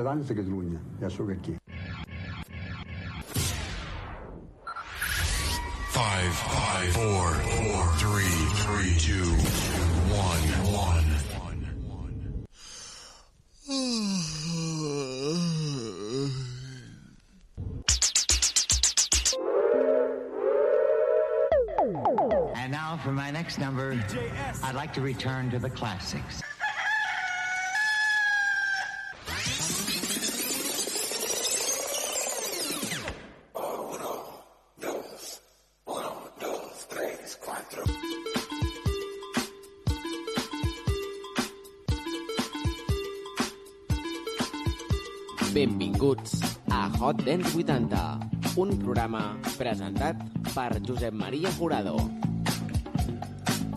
ciutadans de Catalunya. Ja sóc aquí. Five, five, four, four, three, three, two, one, one. And now for my next number, I'd like to return to the classics. Hot Dance 80, un programa presentat per Josep Maria Jurado.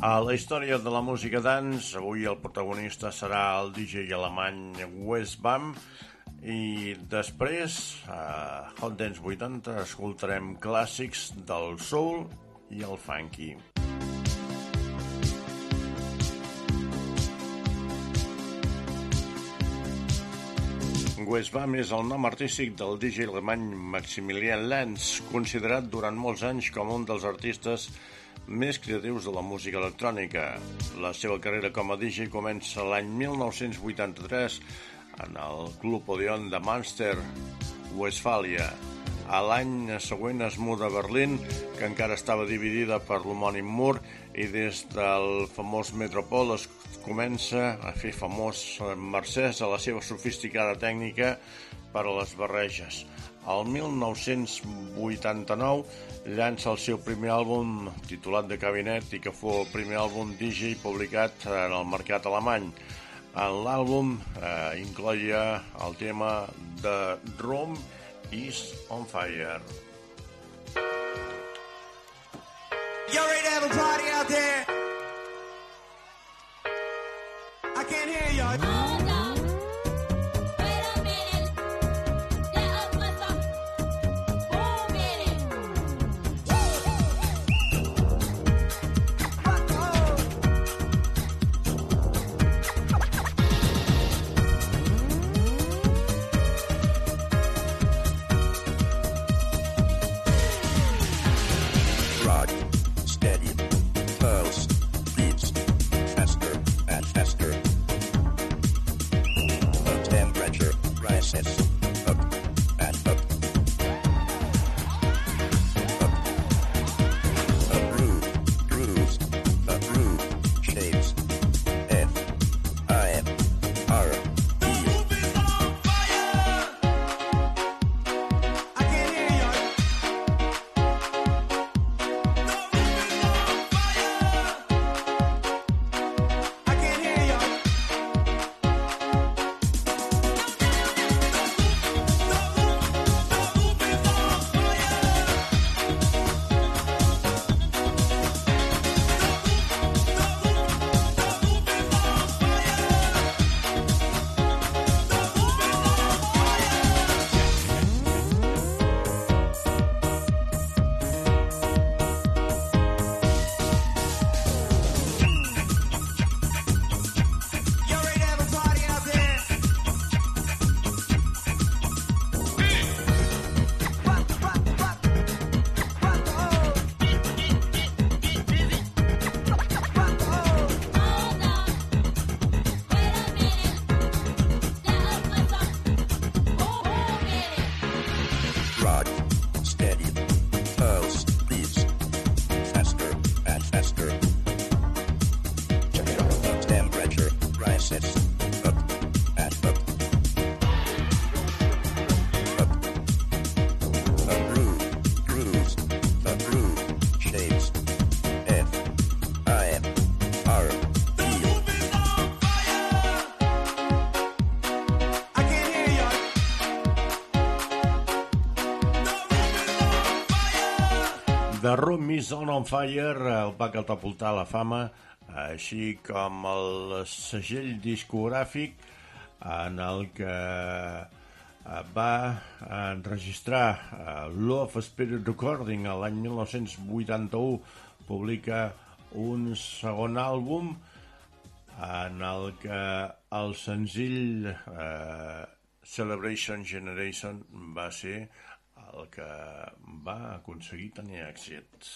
A la història de la música dance, avui el protagonista serà el DJ alemany Wes Bam i després, a Hot Dance 80, escoltarem clàssics del soul i el funky. Westbam és el nom artístic del DJ alemany Maximilian Lenz, considerat durant molts anys com un dels artistes més creatius de la música electrònica. La seva carrera com a DJ comença l'any 1983 en el Club Odeon de Münster, Westfàlia. A l'any següent es muda a Berlín, que encara estava dividida per l'homònim mur, i des del famós Metropol es comença a fer famós mercès a la seva sofisticada tècnica per a les barreges. El 1989 llança el seu primer àlbum titulat de cabinet i que fou el primer àlbum DJ publicat en el mercat alemany. En l'àlbum eh, incloia el tema de Room is on Fire. You everybody out there. I can't hear y'all. Is on Fire el va catapultar a la fama, així com el segell discogràfic en el que eh, va enregistrar eh, Love Spirit Recording l'any 1981 publica un segon àlbum en el que el senzill eh, Celebration Generation va ser el que va aconseguir tenir èxit.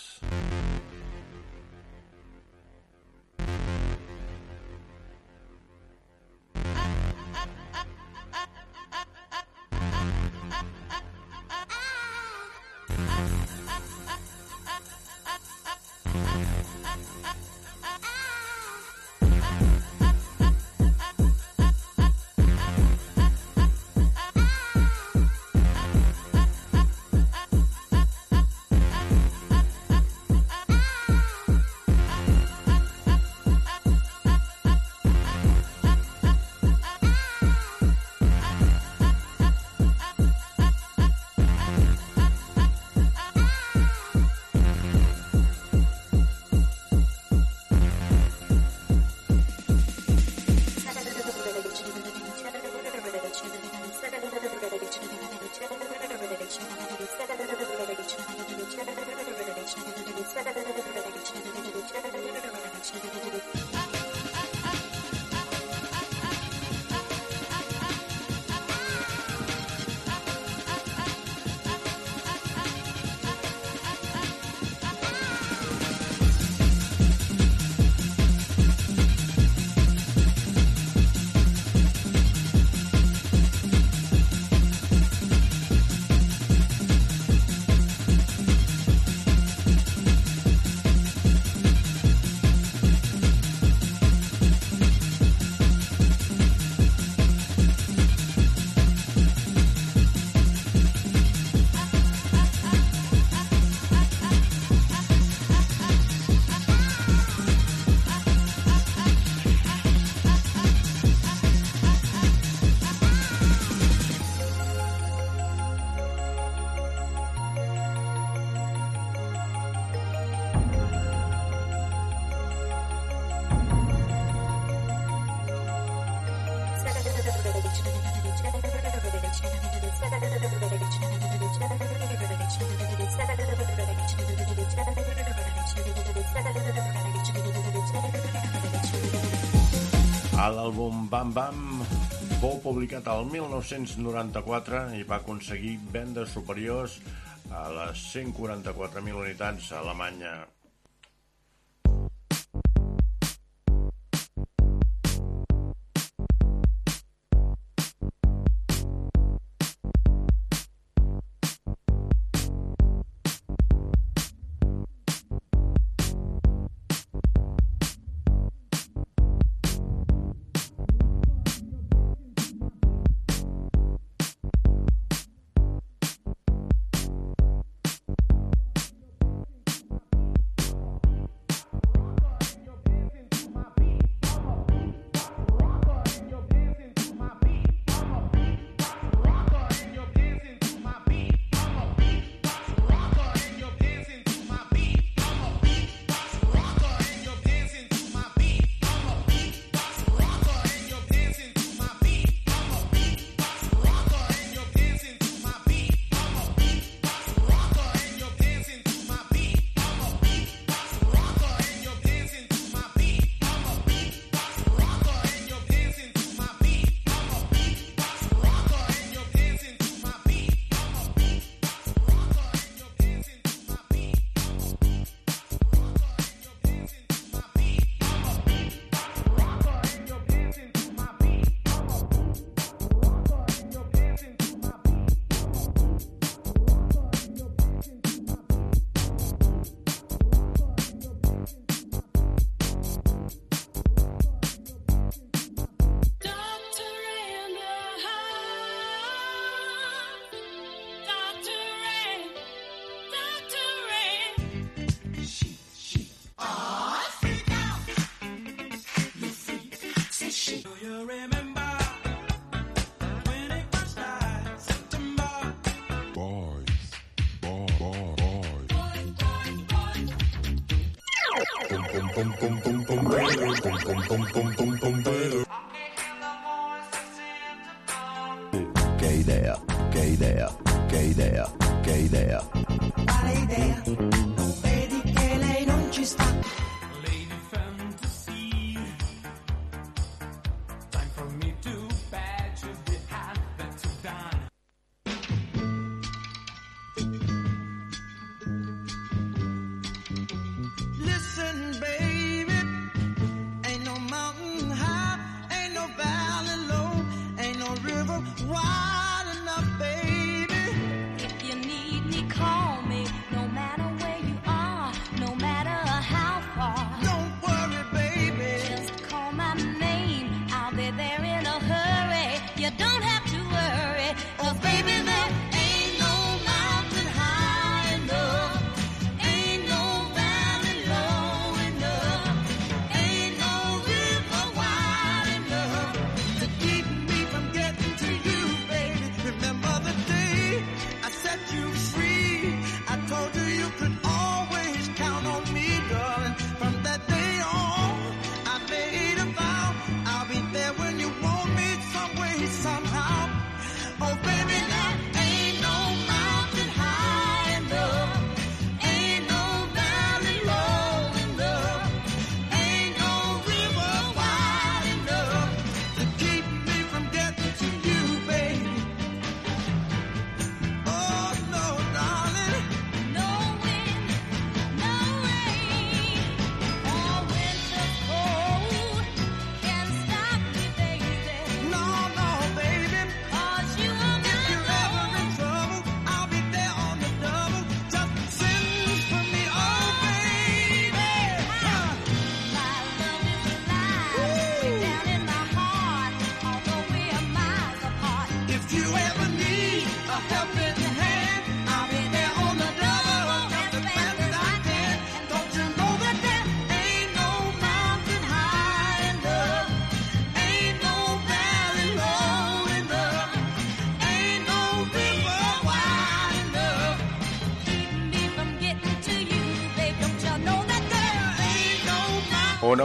A l'àlbum Bam Bam fou publicat el 1994 i va aconseguir vendes superiors a les 144.000 unitats a Alemanya. Che idea, che idea, che idea, che idea. Quale idea?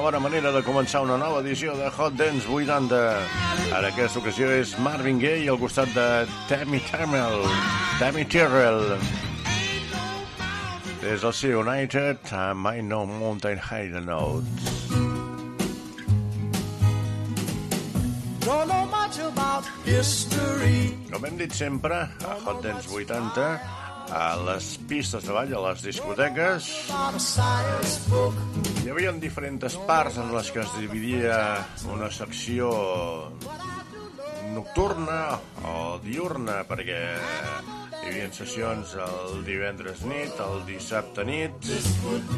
Bona manera de començar una nova edició de Hot Dance 80. En aquesta ocasió és Marvin Gaye al costat de Tammy Terrell. Tammy Terrell. Des del seu United, amb I Know Mountain High Notes. Don't know much about history. Com hem dit sempre, a Hot Dance 80, a les pistes de ball, a les discoteques, hi havia diferents parts en les que es dividia una secció nocturna o diurna, perquè hi havia sessions el divendres nit, el dissabte nit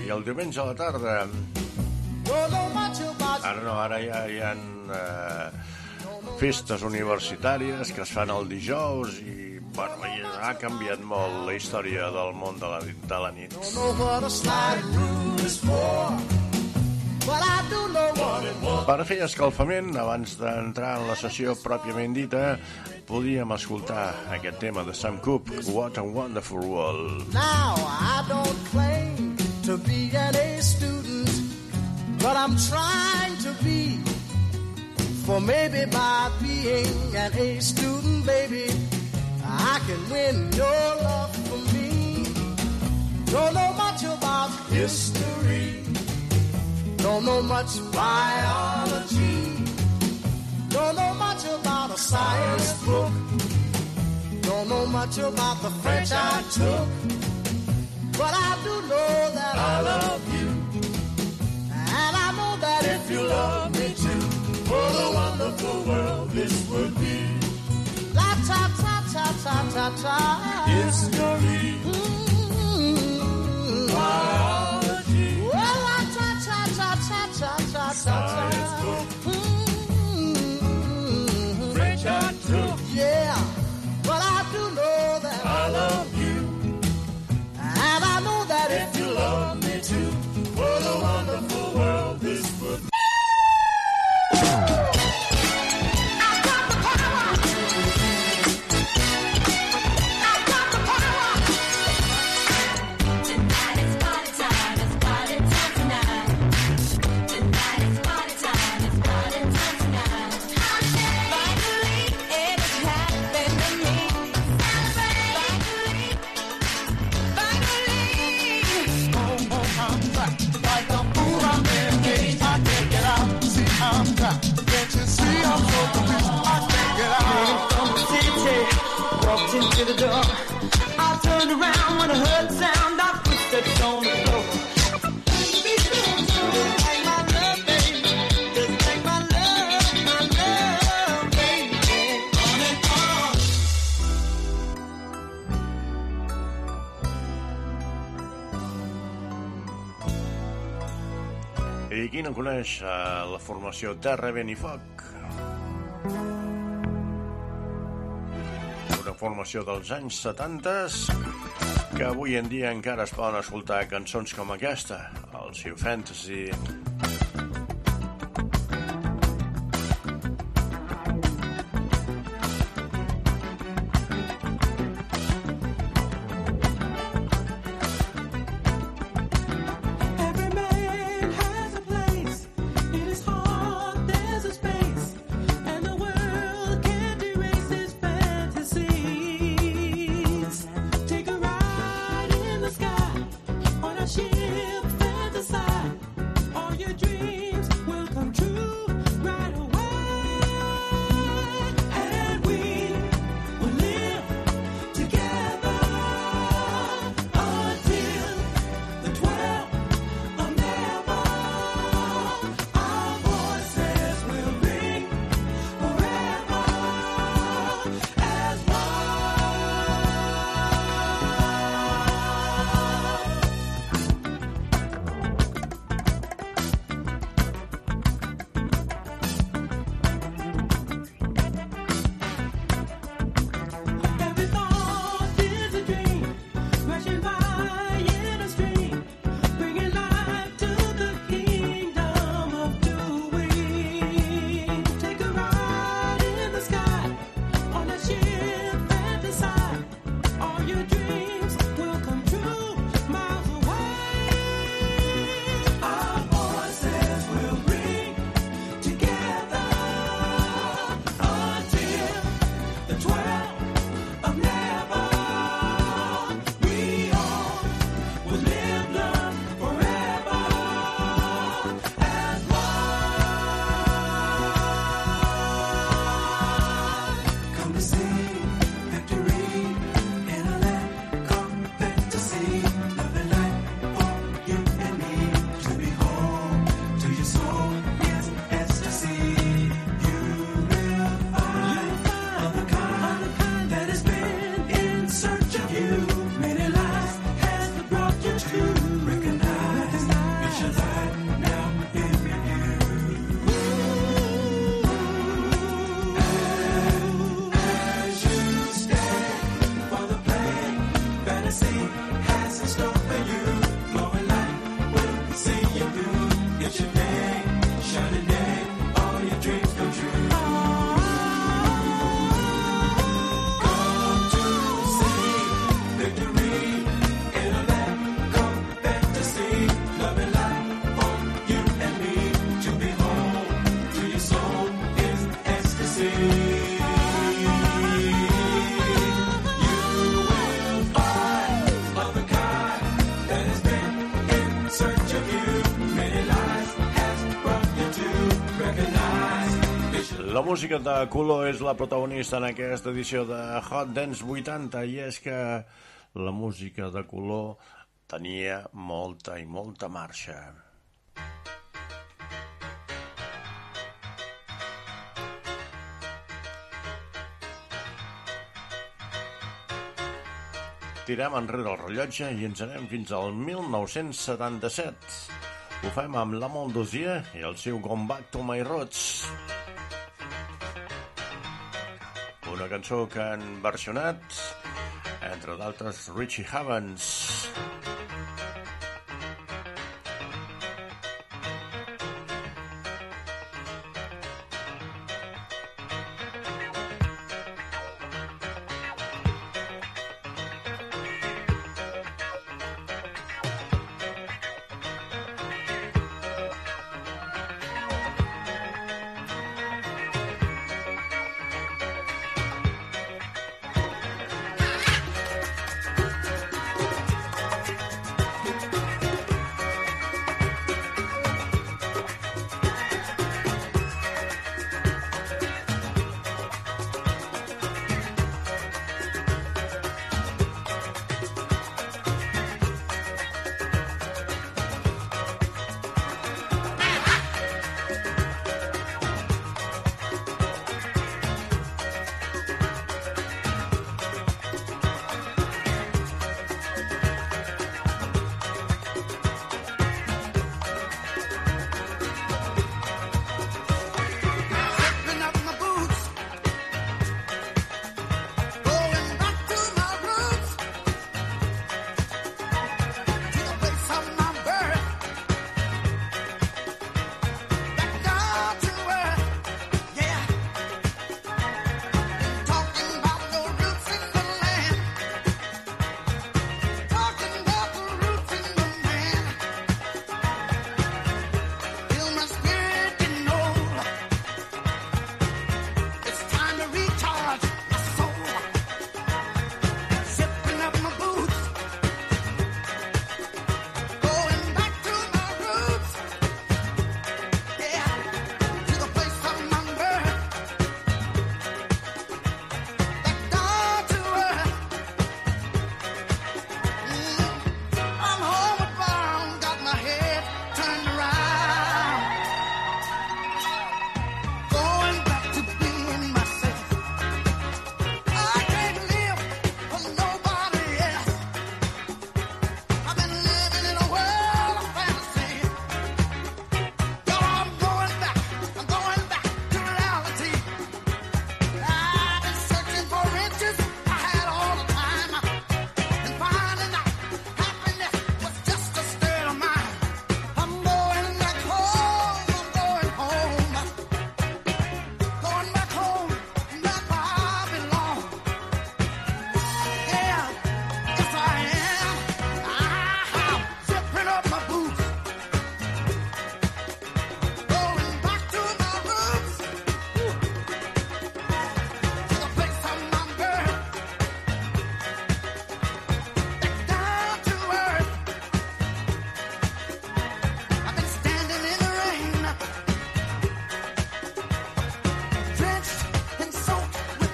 i el diumenge a la tarda. Ara no, ara ja hi ha eh, festes universitàries que es fan el dijous i bueno, i ha canviat molt la història del món de la, de la nit. Per fer escalfament, abans d'entrar en la sessió pròpiament dita, podíem escoltar aquest tema de Sam Cooke, What a Wonderful World. Now, I don't claim to be an A student, but I'm trying to be. For maybe by being an A student, baby, I can win your love for me. Don't know much about history, don't know much biology, don't know much about a science book. Don't know much about the French I took, but I do know that I love you. And I know that if you love me too, what a wonderful world this would be. La ta ta ta ta ta ta. History. Mm-hmm. Biology. Well, la ta ta ta ta ta ta ta ta. Mm-hmm. French I took. Yeah, I do know that I love you. And I know that if you love me too, what a wonderful Can't you see I'm so confused? I out. From the city, walked into the door. I turned around when I heard sound of footsteps on the floor. I qui no coneix eh, la formació Terra, Vent i Foc? Una formació dels anys 70 que avui en dia encara es poden escoltar cançons com aquesta, el Sea Fantasy, música de color és la protagonista en aquesta edició de Hot Dance 80 i és que la música de color tenia molta i molta marxa. Tirem enrere el rellotge i ens anem fins al 1977. Ho fem amb la Moldosier i el seu Gone Back to My Roots. Una cançó que han versionat, entre d'altres, Richie Havens.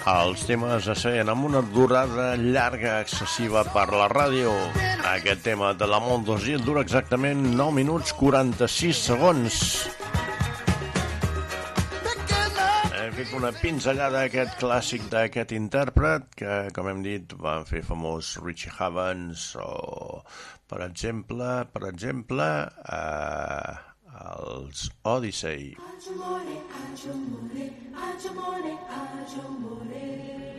Els temes es feien amb una durada llarga excessiva per la ràdio. Aquest tema de la Moldosier dura exactament 9 minuts 46 segons. Hem fet una pinzellada a aquest clàssic d'aquest intèrpret que, com hem dit, van fer famós Richie Havens o, per exemple, per exemple, eh, els Odyssey. Zipping up my boots. Going back to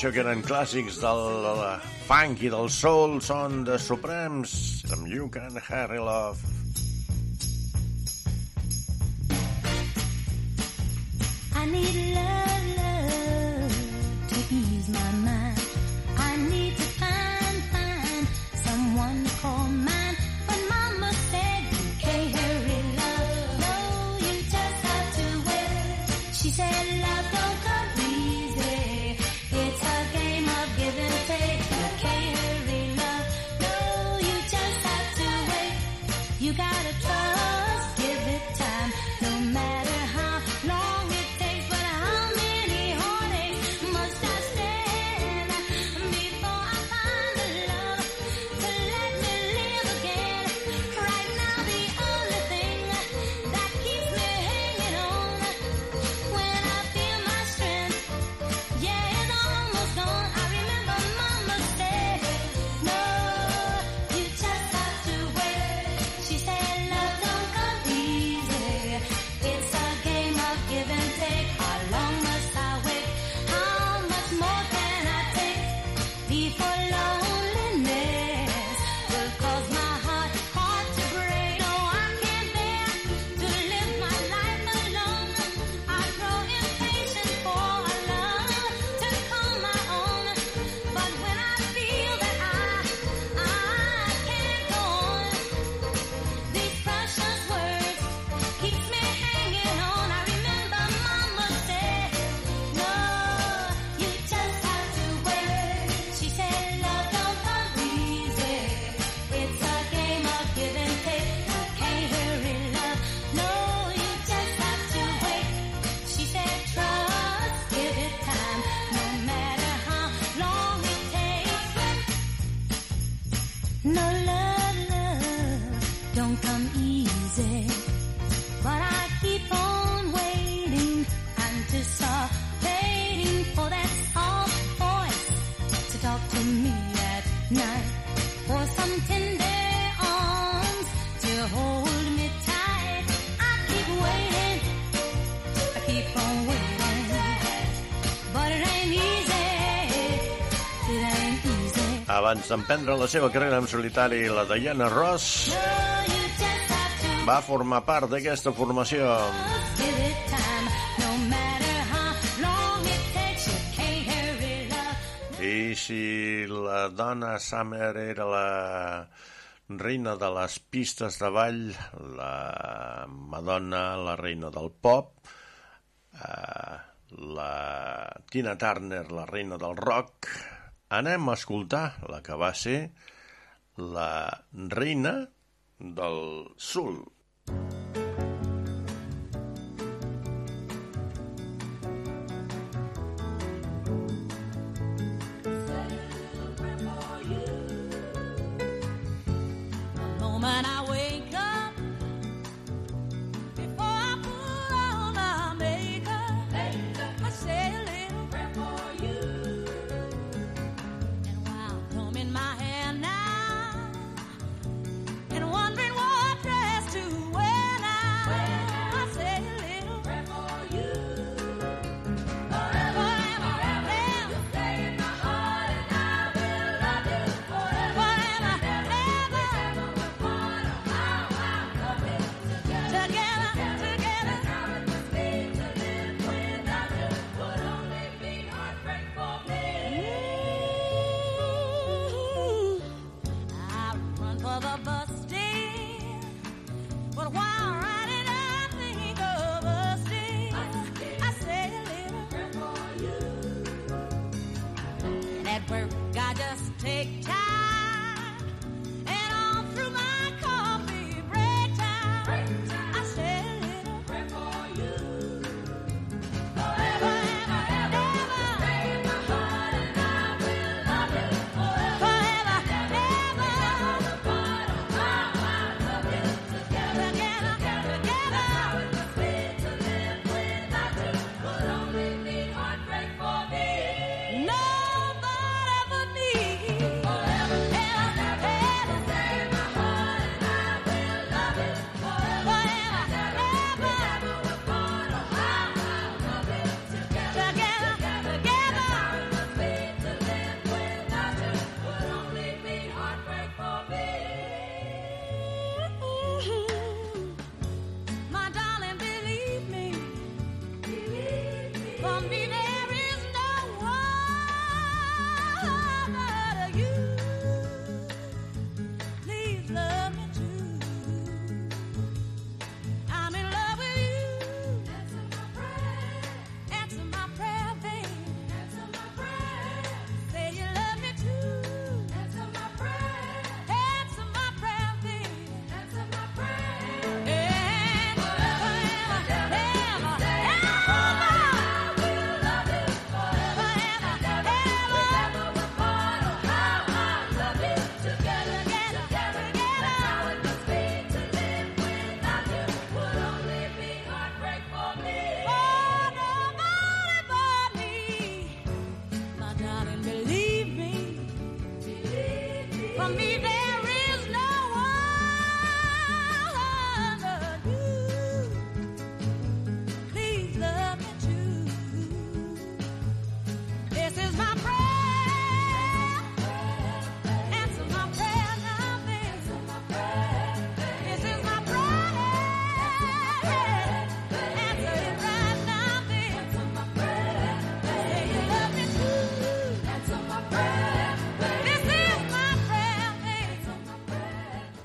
això que eren clàssics del funk i del soul són de Supremes amb You Can Harry Love. abans d'emprendre la seva carrera en solitari, la Diana Ross va formar part d'aquesta formació. I si la dona Summer era la reina de les pistes de ball, la Madonna, la reina del pop, eh, la Tina Turner, la reina del rock, anem a escoltar la que va ser la reina del sul.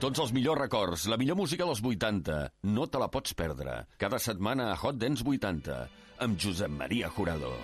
Tots els millors records, la millor música dels 80. No te la pots perdre. Cada setmana a Hot Dance 80, amb Josep Maria Jurado.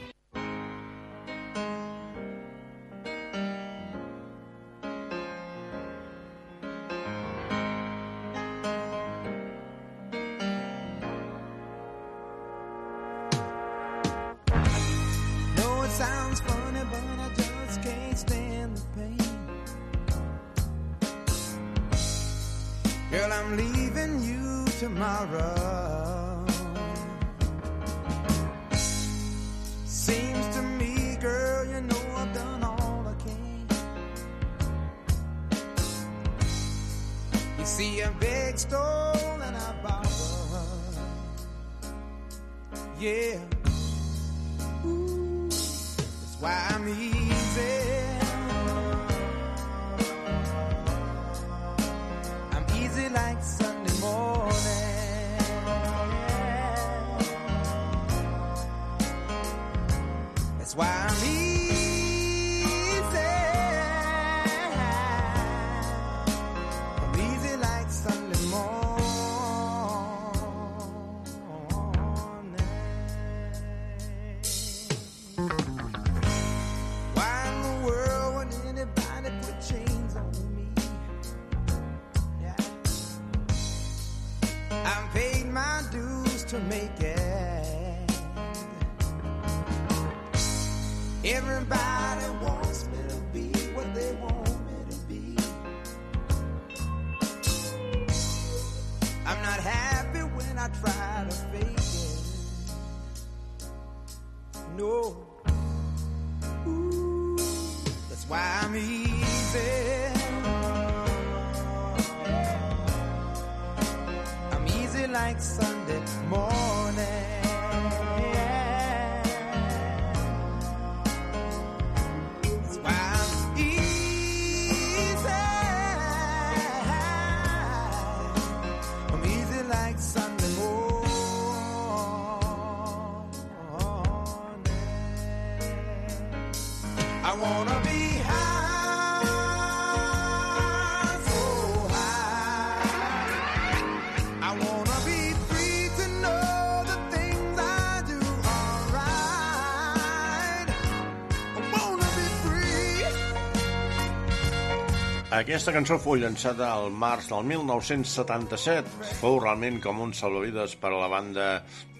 Aquesta cançó fou llançada al març del 1977. Fou realment com un salvavides per a la banda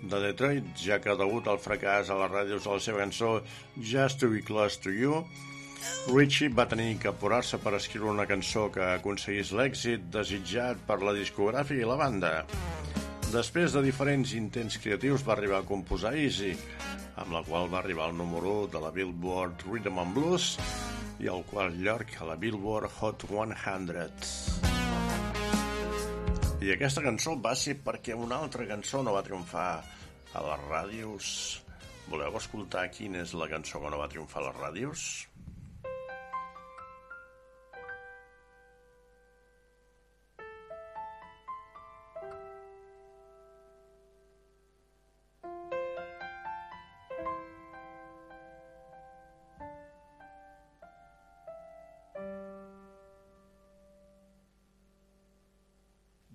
de Detroit, ja que degut al fracàs a les ràdios de la seva cançó Just to be close to you, Richie va tenir que apurar-se per escriure una cançó que aconseguís l'èxit desitjat per la discogràfica i la banda. Després de diferents intents creatius va arribar a composar Easy, amb la qual va arribar al número 1 de la Billboard Rhythm and Blues i al quart lloc a la Billboard Hot 100. I aquesta cançó va ser perquè una altra cançó no va triomfar a les ràdios. Voleu escoltar quina és la cançó que no va triomfar a les ràdios?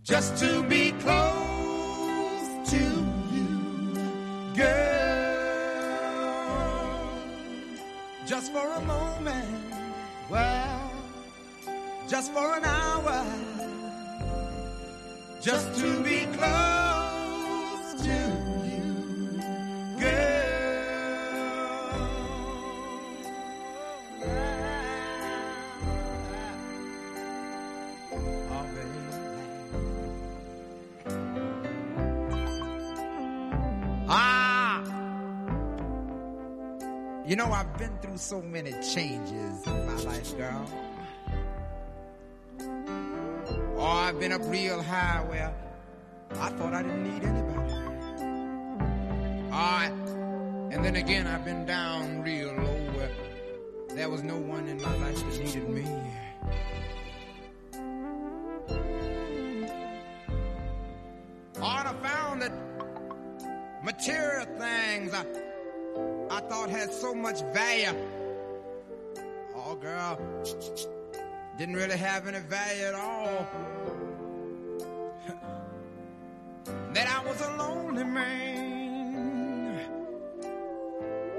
Just to be close to you, girl. Just for a moment, well, just for an hour, just to be close You know, I've been through so many changes in my life, girl. Oh, I've been up real high where I thought I didn't need anybody. All right. And then again, I've been down real low where there was no one in my life that needed me. Thought had so much value. Oh, girl, didn't really have any value at all. that I was a lonely man,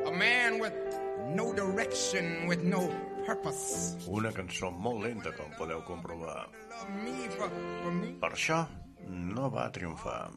a man with no direction, with no purpose. Una cançó molt lenta, com podeu comprovar. Love me for, for me. Per això no va triomfar.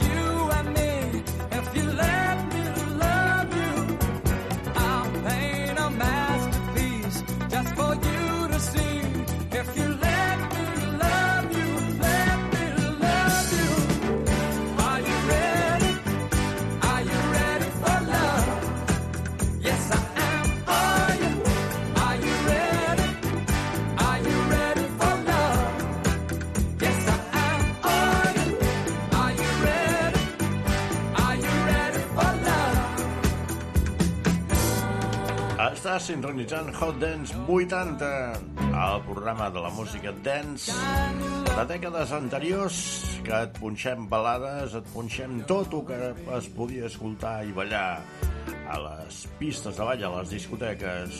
You Està sintonitzant Hot Dance 80, el programa de la música dance de dècades anteriors, que et punxem balades, et punxem tot el que es podia escoltar i ballar a les pistes de ball, a les discoteques.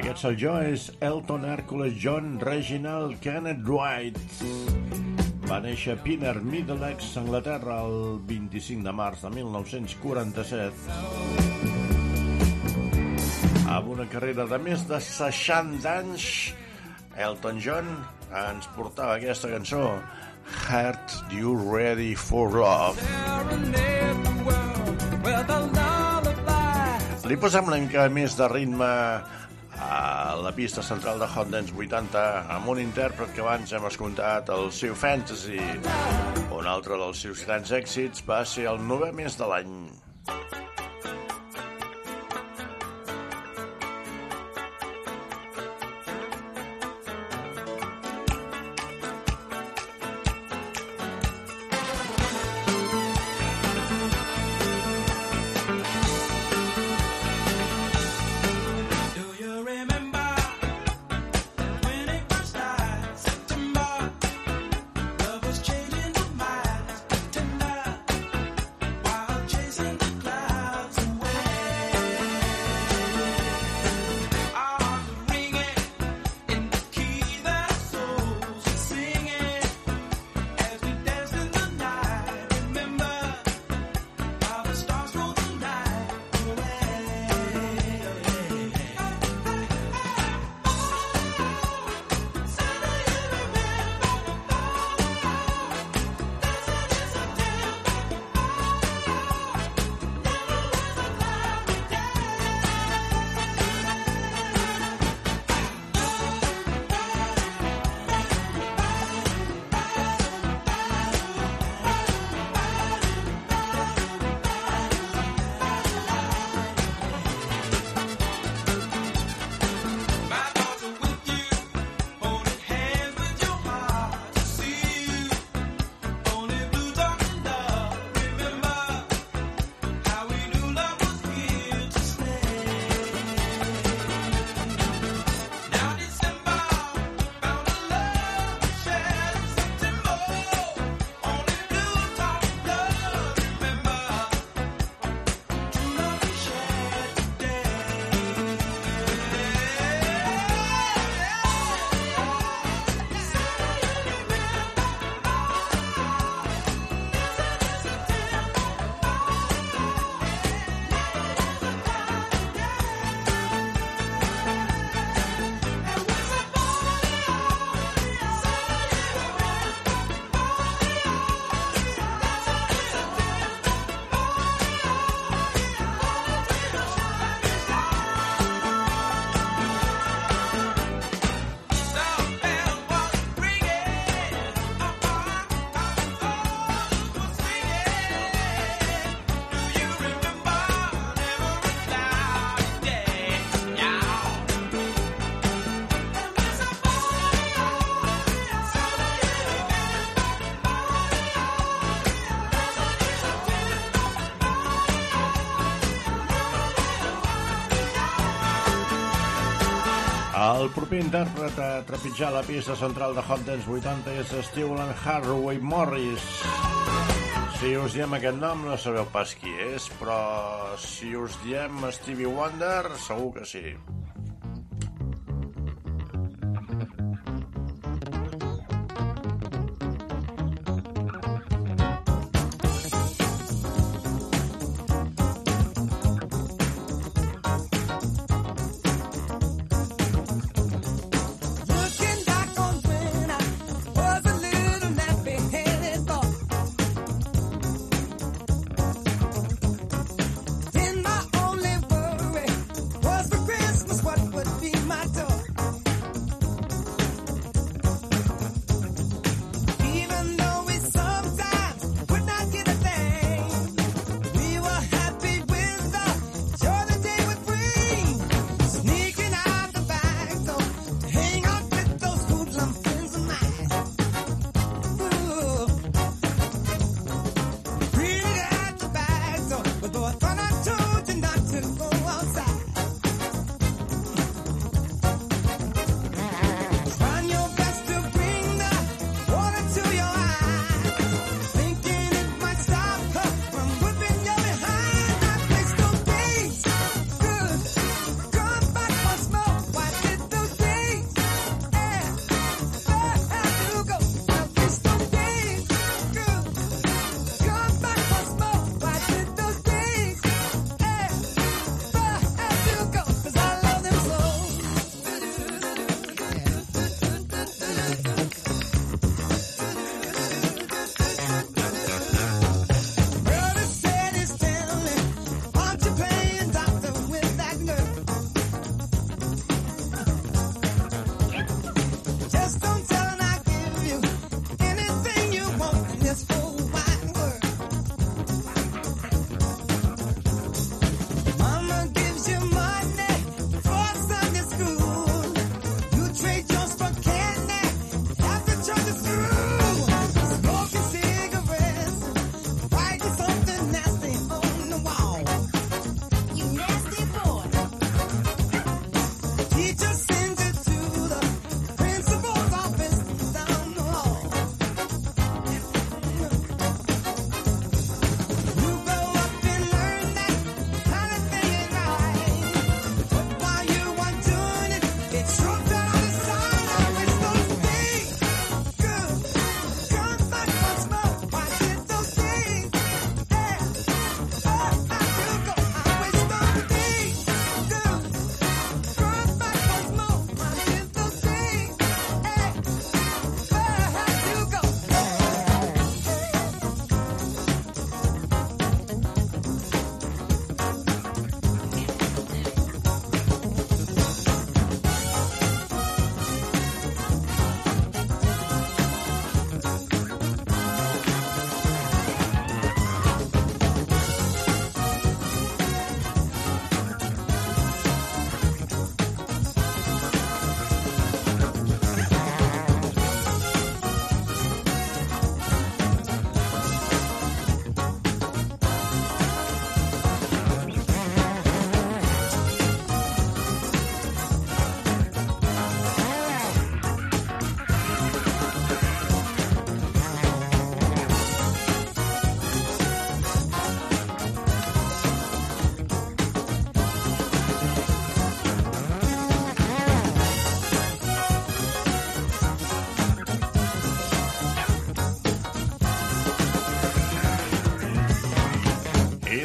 Aquest sol jo és Elton Hercules John Reginald Kenneth Wright. Va néixer a Pinner, Middlesex, Anglaterra, el 25 de març de 1947. Amb una carrera de més de 60 anys, Elton John ens portava aquesta cançó Heart You Ready for Love. Li posem una mica més de ritme a la pista central de Hot Dance 80 amb un intèrpret que abans hem escoltat, el seu Fantasy. Un altre dels seus grans èxits va ser el novè mes de l'any. intèrpret a eh, trepitjar la pista central de Hot Dance 80 és Steven Harroway Morris. Si us diem aquest nom no sabeu pas qui és, però si us diem Stevie Wonder segur que sí.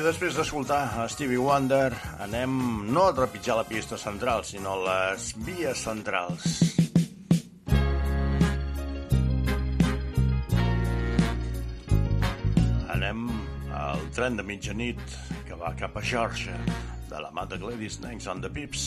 després d'escoltar a Stevie Wonder, anem no a trepitjar la pista central, sinó les vies centrals. Anem al tren de mitjanit que va cap a Georgia, de la mà de Gladys Nanks on the Pips.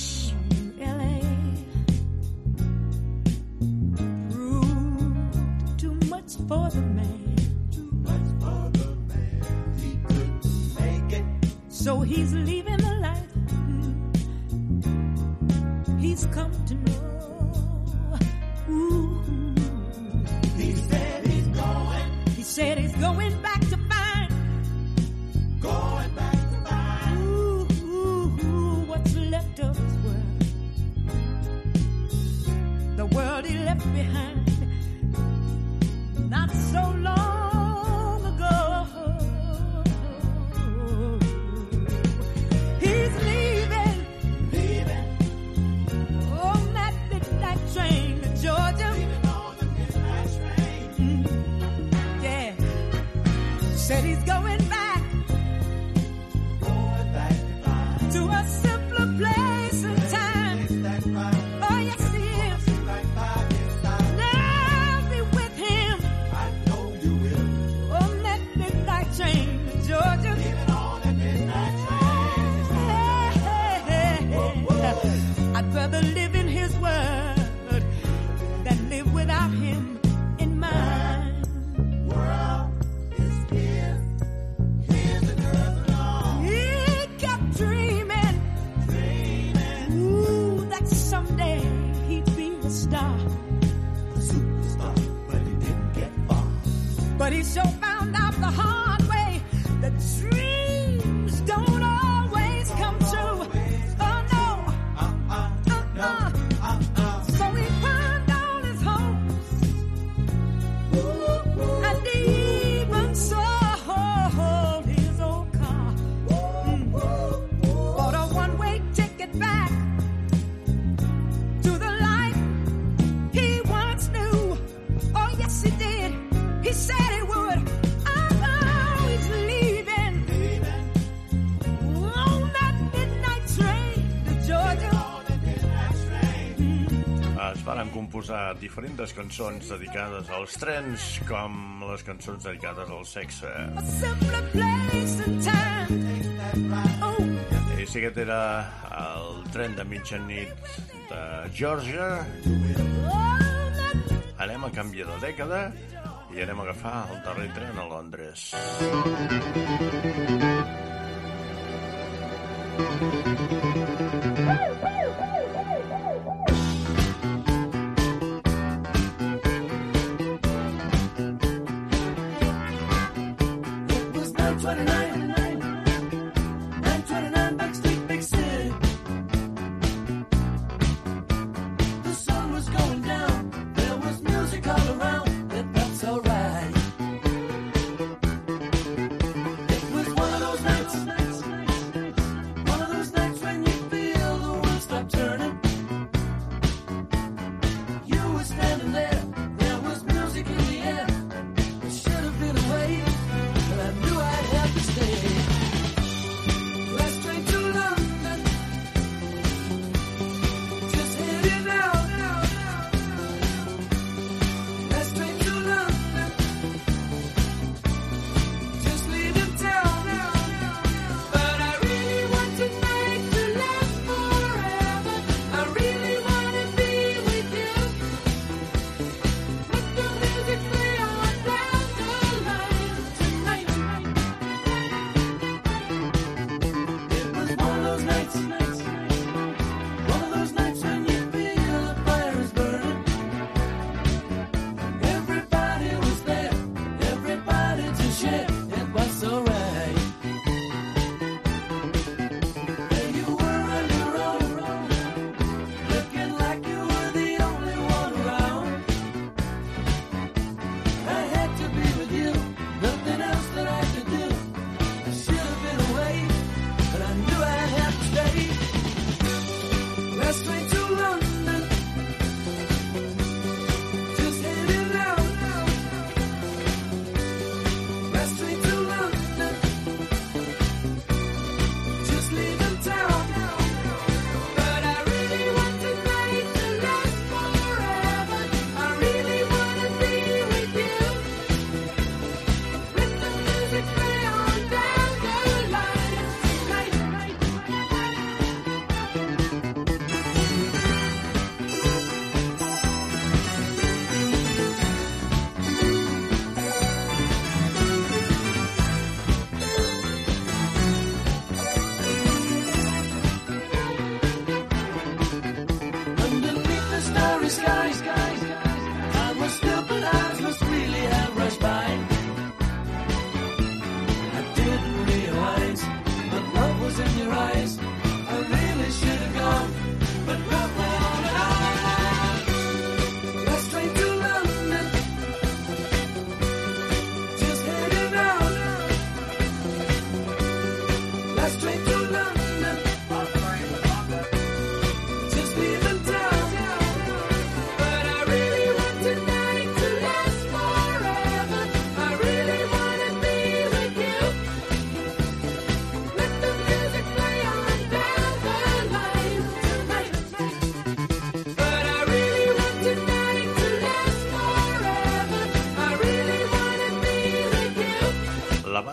posar diferents cançons dedicades als trens com les cançons dedicades al sexe. I sí que era el tren de mitjanit de Georgia. Anem a canviar de dècada i anem a agafar el darrer tren a Londres. Woo!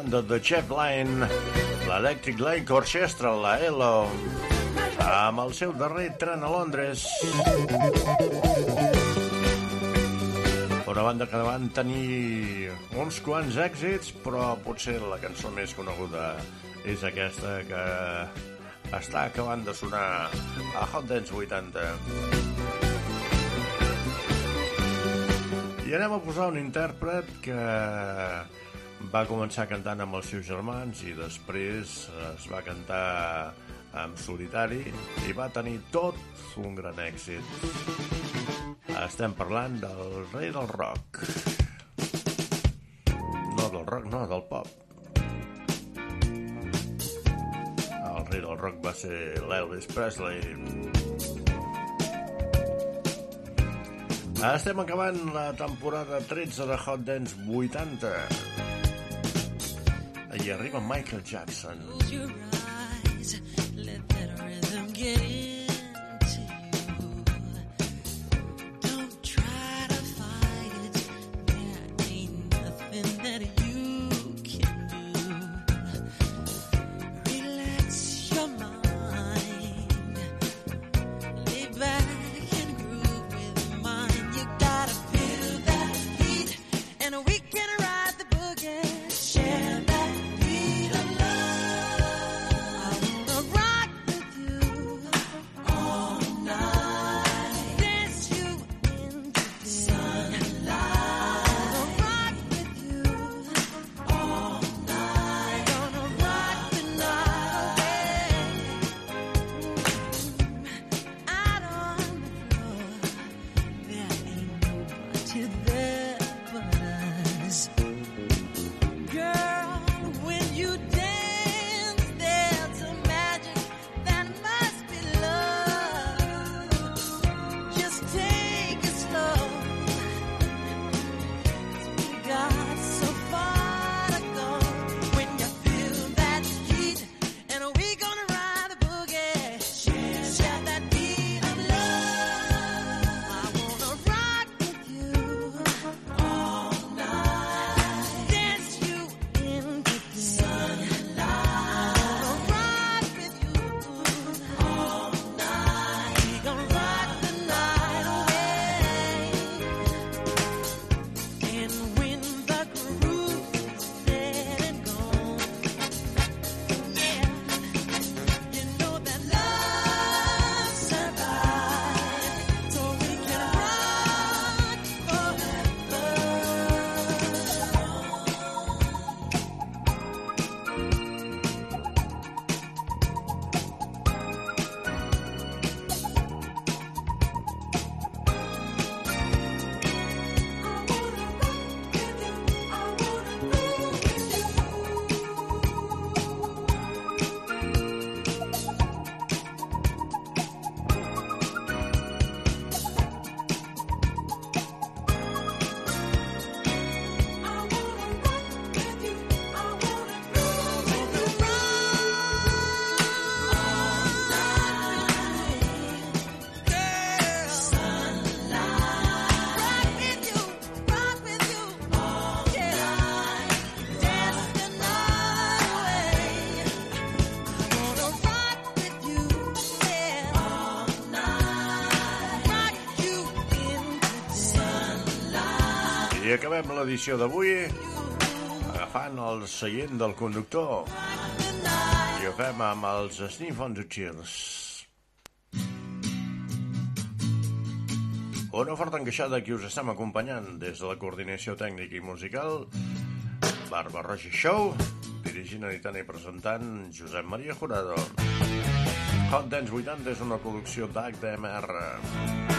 de The Chef Line, l'Electric Lake Orchestra, la ELO, amb el seu darrer tren a Londres. Una banda que van tenir uns quants èxits, però potser la cançó més coneguda és aquesta que està acabant de sonar a Hot Dance 80. I anem a posar un intèrpret que va començar cantant amb els seus germans i després es va cantar en solitari i va tenir tot un gran èxit. Estem parlant del rei del rock. No del rock, no, del pop. El rei del rock va ser l'Elvis Presley. Estem acabant la temporada 13 de Hot Dance 80 hi arriba Michael Jackson. Acabem l'edició d'avui agafant el seient del conductor. I ho fem amb els Sniff on the Cheers. Una forta encaixada que us estem acompanyant des de la coordinació tècnica i musical Barba Roja Show dirigint, editant i presentant Josep Maria Jurado. Hot Dance 80 és una producció d'HDMR